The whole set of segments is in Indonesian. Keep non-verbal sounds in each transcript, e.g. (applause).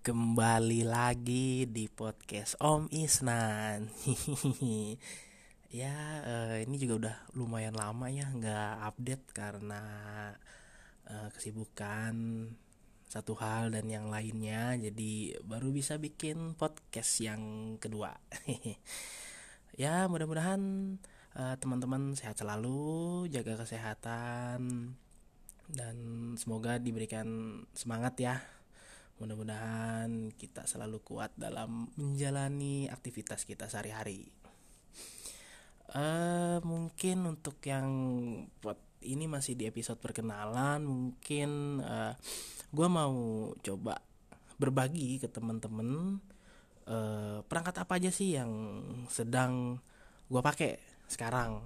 Kembali lagi di podcast Om Isnan. (laughs) ya, uh, ini juga udah lumayan lama ya nggak update karena uh, kesibukan satu hal dan yang lainnya. Jadi baru bisa bikin podcast yang kedua. (laughs) ya, mudah-mudahan uh, teman-teman sehat selalu, jaga kesehatan dan semoga diberikan semangat ya Mudah-mudahan kita selalu kuat dalam menjalani aktivitas kita sehari-hari. Uh, mungkin untuk yang buat ini masih di episode perkenalan, mungkin uh, eh, gue mau coba berbagi ke teman-teman uh, perangkat apa aja sih yang sedang gue pakai sekarang.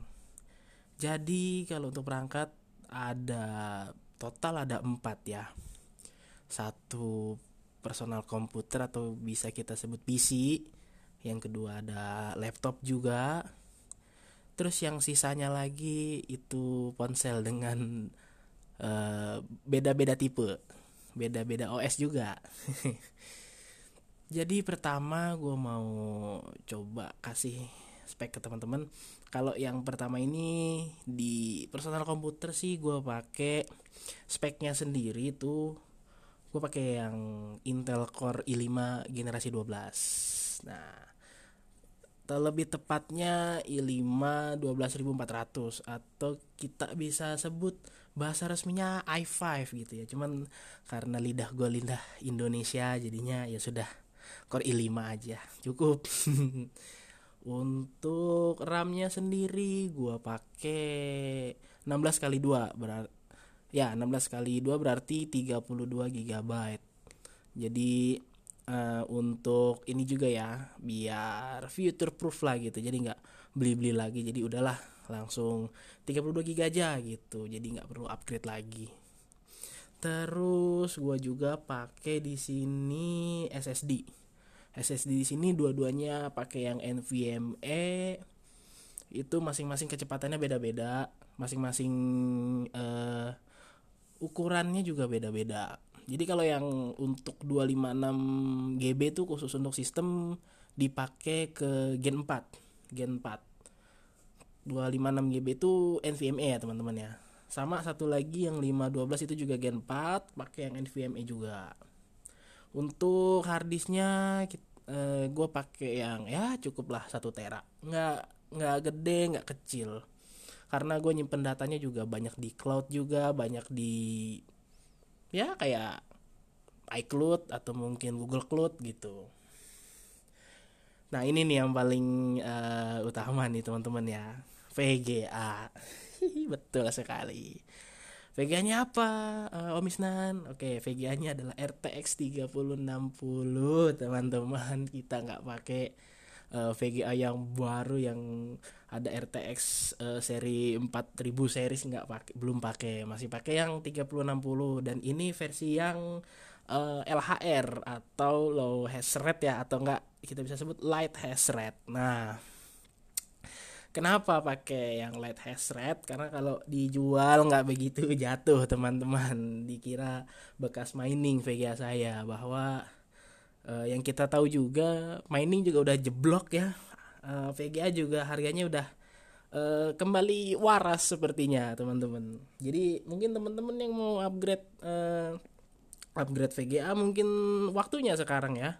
Jadi kalau untuk perangkat ada total ada empat ya satu personal komputer atau bisa kita sebut PC yang kedua ada laptop juga. Terus yang sisanya lagi itu ponsel dengan beda beda-beda tipe beda-beda OS juga. (laughs) Jadi pertama gue mau coba kasih spek ke teman-teman. Kalau yang pertama ini di personal komputer sih gue pakai speknya sendiri tuh gue pakai yang Intel Core i5 generasi 12 nah terlebih tepatnya i5 12400 atau kita bisa sebut bahasa resminya i5 gitu ya. Cuman karena lidah gue lidah Indonesia jadinya ya sudah Core i5 aja cukup. (laughs) Untuk RAM-nya sendiri gue pakai 16 kali 2 berarti ya 16 kali 2 berarti 32 GB jadi uh, untuk ini juga ya biar future proof lah gitu. Jadi nggak beli-beli lagi. Jadi udahlah langsung 32 GB aja gitu. Jadi nggak perlu upgrade lagi. Terus gue juga pakai di sini SSD SSD di sini dua-duanya pakai yang NVMe itu masing-masing kecepatannya beda-beda. Masing-masing uh, ukurannya juga beda-beda. Jadi kalau yang untuk 256 GB itu khusus untuk sistem dipakai ke Gen 4. Gen 4. 256 GB itu NVMe ya teman-teman ya. Sama satu lagi yang 512 itu juga Gen 4 pakai yang NVMe juga. Untuk harddisknya eh, gue pakai yang ya cukup lah satu tera. Nggak nggak gede nggak kecil karena gue nyimpen datanya juga banyak di cloud juga banyak di ya kayak iCloud atau mungkin Google Cloud gitu nah ini nih yang paling uh, utama nih teman-teman ya VGA (laughs) betul sekali VGA-nya apa uh, Om Isnan? Oke, VGA-nya adalah RTX 3060 teman-teman. Kita nggak pakai uh, VGA yang baru yang ada RTX uh, eh, seri 4000 series nggak pakai belum pakai masih pakai yang 3060 dan ini versi yang uh, eh, LHR atau low hash rate ya atau enggak kita bisa sebut light hash rate. Nah, kenapa pakai yang light hash rate? Karena kalau dijual nggak begitu (laughs) jatuh teman-teman. Dikira bekas mining VGA saya bahwa uh, yang kita tahu juga mining juga udah jeblok ya. Uh, VGA juga harganya udah uh, kembali waras sepertinya teman-teman. Jadi mungkin teman-teman yang mau upgrade uh, upgrade VGA mungkin waktunya sekarang ya.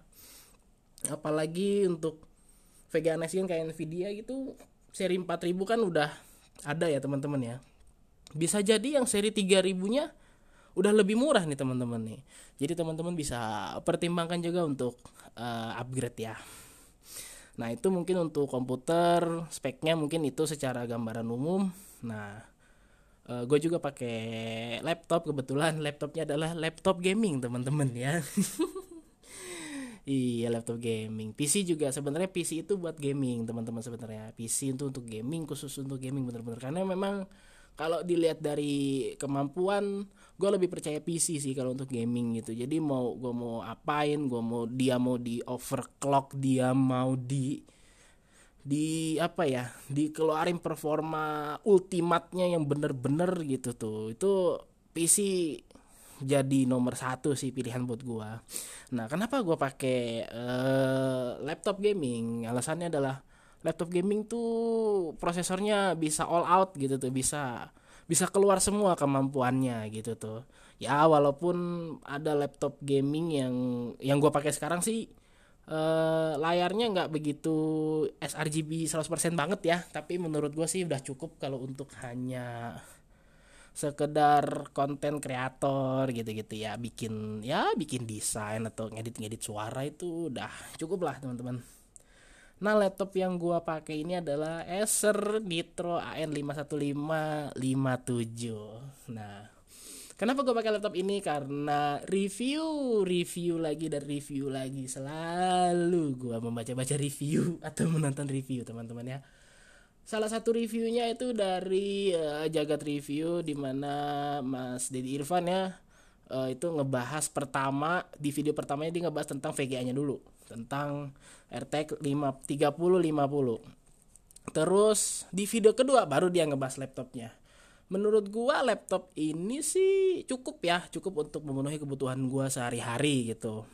Apalagi untuk VGA next gen kayak Nvidia gitu seri 4000 kan udah ada ya teman-teman ya. Bisa jadi yang seri 3000 nya udah lebih murah nih teman-teman nih. Jadi teman-teman bisa pertimbangkan juga untuk uh, upgrade ya. Nah itu mungkin untuk komputer speknya mungkin itu secara gambaran umum. Nah uh, gue juga pakai laptop kebetulan laptopnya adalah laptop gaming teman-teman ya. (laughs) Iya laptop gaming. PC juga sebenarnya PC itu buat gaming teman-teman sebenarnya. PC itu untuk gaming khusus untuk gaming bener-bener karena memang kalau dilihat dari kemampuan gue lebih percaya PC sih kalau untuk gaming gitu jadi mau gue mau apain gue mau dia mau di overclock dia mau di di apa ya dikeluarin performa ultimatnya yang bener-bener gitu tuh itu PC jadi nomor satu sih pilihan buat gua. Nah, kenapa gua pakai uh, laptop gaming? Alasannya adalah laptop gaming tuh prosesornya bisa all out gitu tuh, bisa bisa keluar semua kemampuannya gitu tuh. Ya walaupun ada laptop gaming yang yang gua pakai sekarang sih uh, layarnya nggak begitu sRGB 100% banget ya, tapi menurut gua sih udah cukup kalau untuk hanya sekedar konten kreator gitu-gitu ya bikin ya bikin desain atau ngedit-ngedit suara itu udah cukup lah teman-teman nah laptop yang gua pakai ini adalah Acer Nitro AN51557 nah Kenapa gue pakai laptop ini? Karena review, review lagi dan review lagi. Selalu gue membaca-baca review (laughs) atau menonton review teman-teman ya salah satu reviewnya itu dari uh, Jagat Review di mana Mas Dedi Irfan ya uh, itu ngebahas pertama di video pertamanya dia ngebahas tentang VGA-nya dulu tentang RTX 5 3050 terus di video kedua baru dia ngebahas laptopnya. Menurut gua laptop ini sih cukup ya cukup untuk memenuhi kebutuhan gua sehari-hari gitu.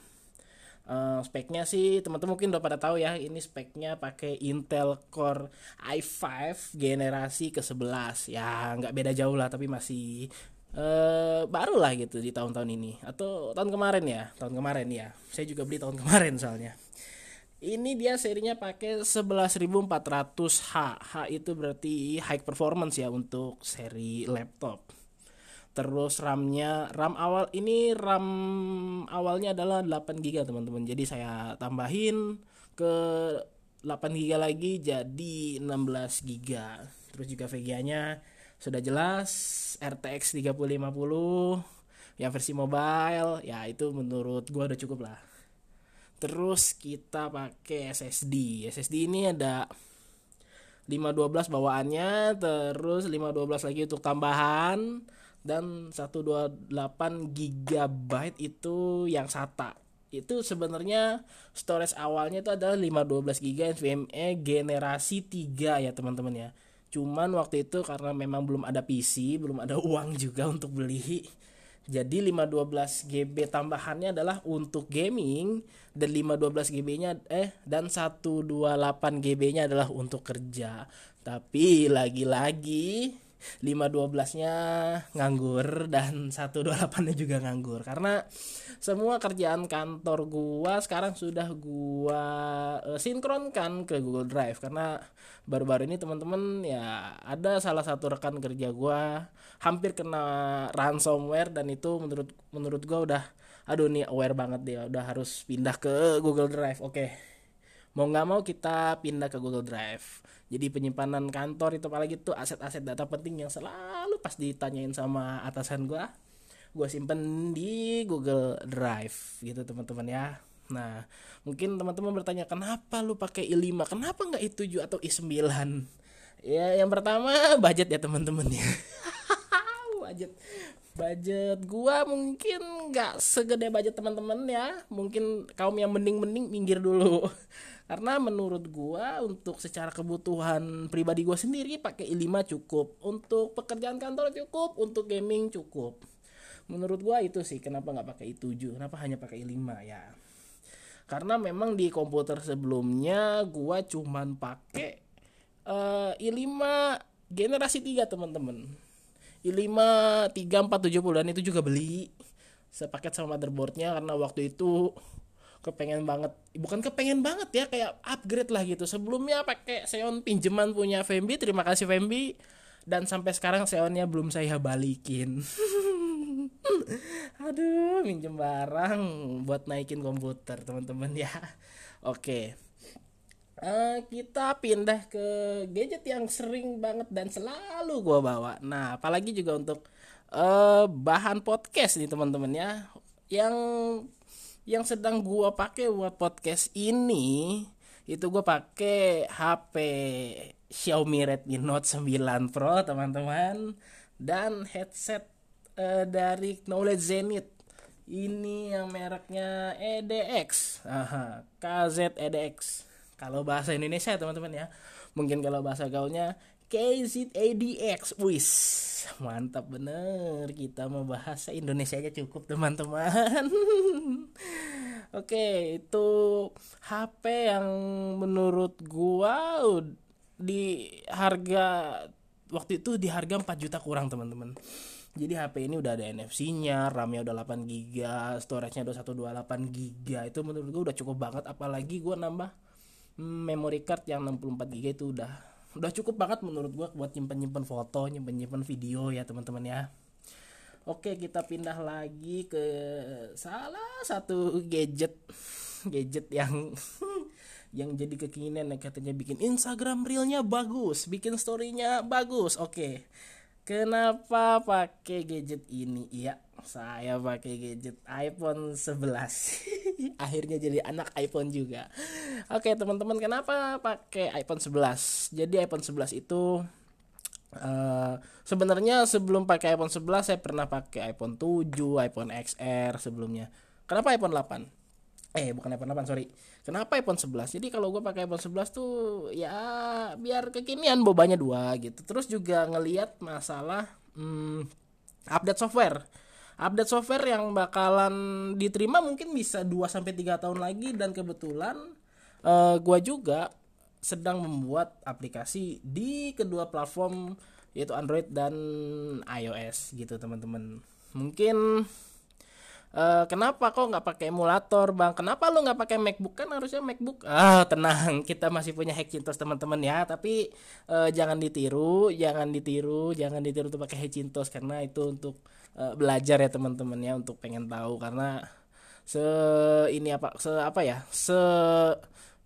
Uh, speknya sih teman-teman mungkin udah pada tahu ya ini speknya pakai Intel Core i5 generasi ke-11 ya nggak beda jauh lah tapi masih uh, baru lah gitu di tahun-tahun ini. Atau tahun kemarin ya tahun kemarin ya. Saya juga beli tahun kemarin soalnya. Ini dia serinya pakai 11400H H. Itu berarti high performance ya untuk seri laptop. Terus RAM-nya RAM awal ini RAM awalnya adalah 8 GB teman-teman. Jadi saya tambahin ke 8 GB lagi jadi 16 GB terus juga VGA-nya sudah jelas RTX 3050 yang versi mobile ya itu menurut gua udah cukup lah. Terus kita pakai SSD SSD ini ada 512 bawaannya terus 512 lagi untuk tambahan dan 128 GB itu yang SATA. Itu sebenarnya storage awalnya itu adalah 512 GB NVMe generasi 3 ya teman-teman ya cuman waktu itu karena memang belum ada PC belum ada (laughs) uang juga untuk beli jadi 512 GB tambahannya adalah untuk gaming dan 512 GB-nya eh dan 128 GB-nya adalah untuk kerja. Tapi lagi-lagi 512-nya nganggur dan 128-nya juga nganggur. Karena semua kerjaan kantor gua sekarang sudah gua uh, sinkronkan ke Google Drive. Karena baru-baru ini teman-teman ya ada salah satu rekan kerja gua hampir kena ransomware dan itu menurut menurut gua udah aduh nih aware banget dia. Udah harus pindah ke Google Drive. Oke mau nggak mau kita pindah ke Google Drive. Jadi penyimpanan kantor itu apalagi tuh aset-aset data penting yang selalu pas ditanyain sama atasan gue gue simpen di Google Drive gitu teman-teman ya. Nah mungkin teman-teman bertanya kenapa lu pakai i5 kenapa nggak i7 atau i9 ya yang pertama budget ya teman-teman ya. (laughs) Budget budget. Gua mungkin nggak segede budget teman-teman ya. Mungkin kaum yang mending-mending minggir dulu. (laughs) Karena menurut gua untuk secara kebutuhan pribadi gua sendiri pakai i5 cukup. Untuk pekerjaan kantor cukup untuk gaming cukup. Menurut gua itu sih kenapa nggak pakai i7 kenapa hanya pakai i5 ya? Karena memang di komputer sebelumnya gua cuman pakai uh, i5 generasi 3 teman-teman i5 3470 dan itu juga beli sepaket sama motherboardnya karena waktu itu kepengen banget bukan kepengen banget ya kayak upgrade lah gitu. Sebelumnya pakai Xeon pinjaman punya Fembi. Terima kasih Fembi. Dan sampai sekarang Xeonnya belum saya balikin. (laughs) Aduh minjem barang buat naikin komputer teman-teman ya. Oke Uh, kita pindah ke gadget yang sering banget dan selalu gue bawa. Nah, apalagi juga untuk uh, bahan podcast nih teman-teman ya, yang yang sedang gua pakai buat podcast ini itu gua pakai HP Xiaomi Redmi Note 9 Pro teman-teman. Dan headset uh, dari Knowledge Zenith. Ini yang mereknya EDX Aha, KZ EDX kalau bahasa Indonesia teman-teman ya. Mungkin kalau bahasa gaulnya KZADX Wis mantap bener. Kita mau bahasa Indonesia aja cukup teman-teman. (laughs) Oke itu HP yang menurut gua di harga waktu itu di harga 4 juta kurang teman-teman. Jadi HP ini udah ada NFC-nya, RAM-nya udah 8 GB, storage-nya 128 GB. Itu menurut gue udah cukup banget. Apalagi gue nambah memory card yang 64 GB itu udah udah cukup banget menurut gua buat nyimpen-nyimpen foto, nyimpen-nyimpen video ya teman-teman ya. Oke, kita pindah lagi ke salah satu gadget gadget yang (laughs) yang jadi kekinian yang katanya bikin Instagram realnya bagus, bikin storynya bagus. Oke. Kenapa pakai gadget ini? Iya, saya pakai gadget iPhone 11. (laughs) Akhirnya jadi anak iPhone juga. Oke, teman-teman, kenapa pakai iPhone 11? Jadi iPhone 11 itu uh, sebenarnya sebelum pakai iPhone 11 saya pernah pakai iPhone 7, iPhone XR sebelumnya. Kenapa iPhone 8? eh bukan iPhone 8 sorry kenapa iPhone 11 jadi kalau gue pakai iPhone 11 tuh ya biar kekinian bobanya dua gitu terus juga ngelihat masalah hmm, update software update software yang bakalan diterima mungkin bisa 2 sampai tiga tahun lagi. Dan kebetulan uh, gue juga sedang membuat aplikasi di kedua platform yaitu Android dan iOS gitu teman-teman. Mungkin Uh, kenapa kok nggak pakai emulator bang? Kenapa lu nggak pakai MacBook kan harusnya MacBook? Ah tenang, (laughs) kita masih punya Hackintosh teman-teman ya. Tapi uh, jangan ditiru, jangan ditiru, jangan ditiru untuk pakai Hackintosh karena itu untuk uh, belajar ya teman-teman ya, untuk pengen tahu karena se ini apa se apa ya se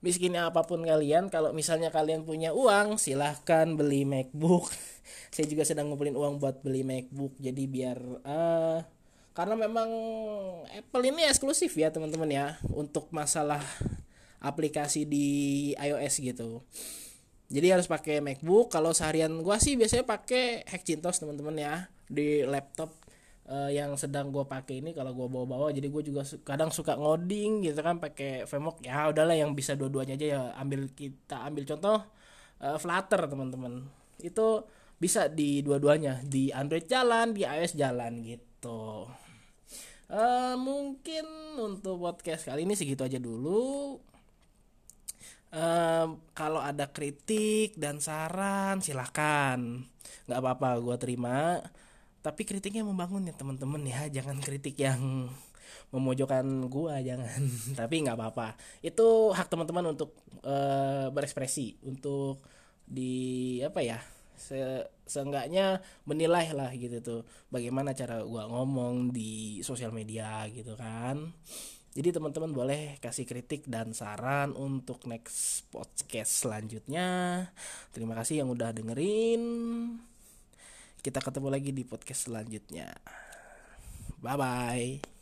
miskinnya apa pun kalian kalau misalnya kalian punya uang silahkan beli MacBook (laughs) saya juga sedang ngumpulin uang buat beli MacBook jadi biar uh, karena memang Apple ini eksklusif ya teman-teman ya untuk masalah aplikasi di iOS gitu. Jadi harus pakai MacBook. Kalau seharian gua sih biasanya pakai Hackintosh teman-teman ya di laptop uh, yang sedang gua pakai ini kalau gua bawa-bawa. Jadi gue juga kadang suka ngoding gitu kan pakai VMOC ya udahlah yang bisa dua-duanya aja ya ambil kita ambil contoh uh, Flutter teman-teman. Itu bisa di dua-duanya di Android jalan di iOS jalan gitu uh, mungkin untuk podcast kali ini segitu aja dulu. Uh, kalau ada kritik dan saran silahkan nggak apa-apa gue terima. Tapi kritiknya membangun ya teman-teman ya. Jangan kritik yang memojokkan gua jangan. (laughs) Tapi nggak apa-apa. Itu hak teman-teman untuk uh, berekspresi. Untuk di apa ya se seenggaknya menilai lah gitu tuh bagaimana cara gua ngomong di sosial media gitu kan. Jadi teman-teman boleh kasih kritik dan saran untuk next podcast selanjutnya. Terima kasih yang udah dengerin. Kita ketemu lagi di podcast selanjutnya. Bye bye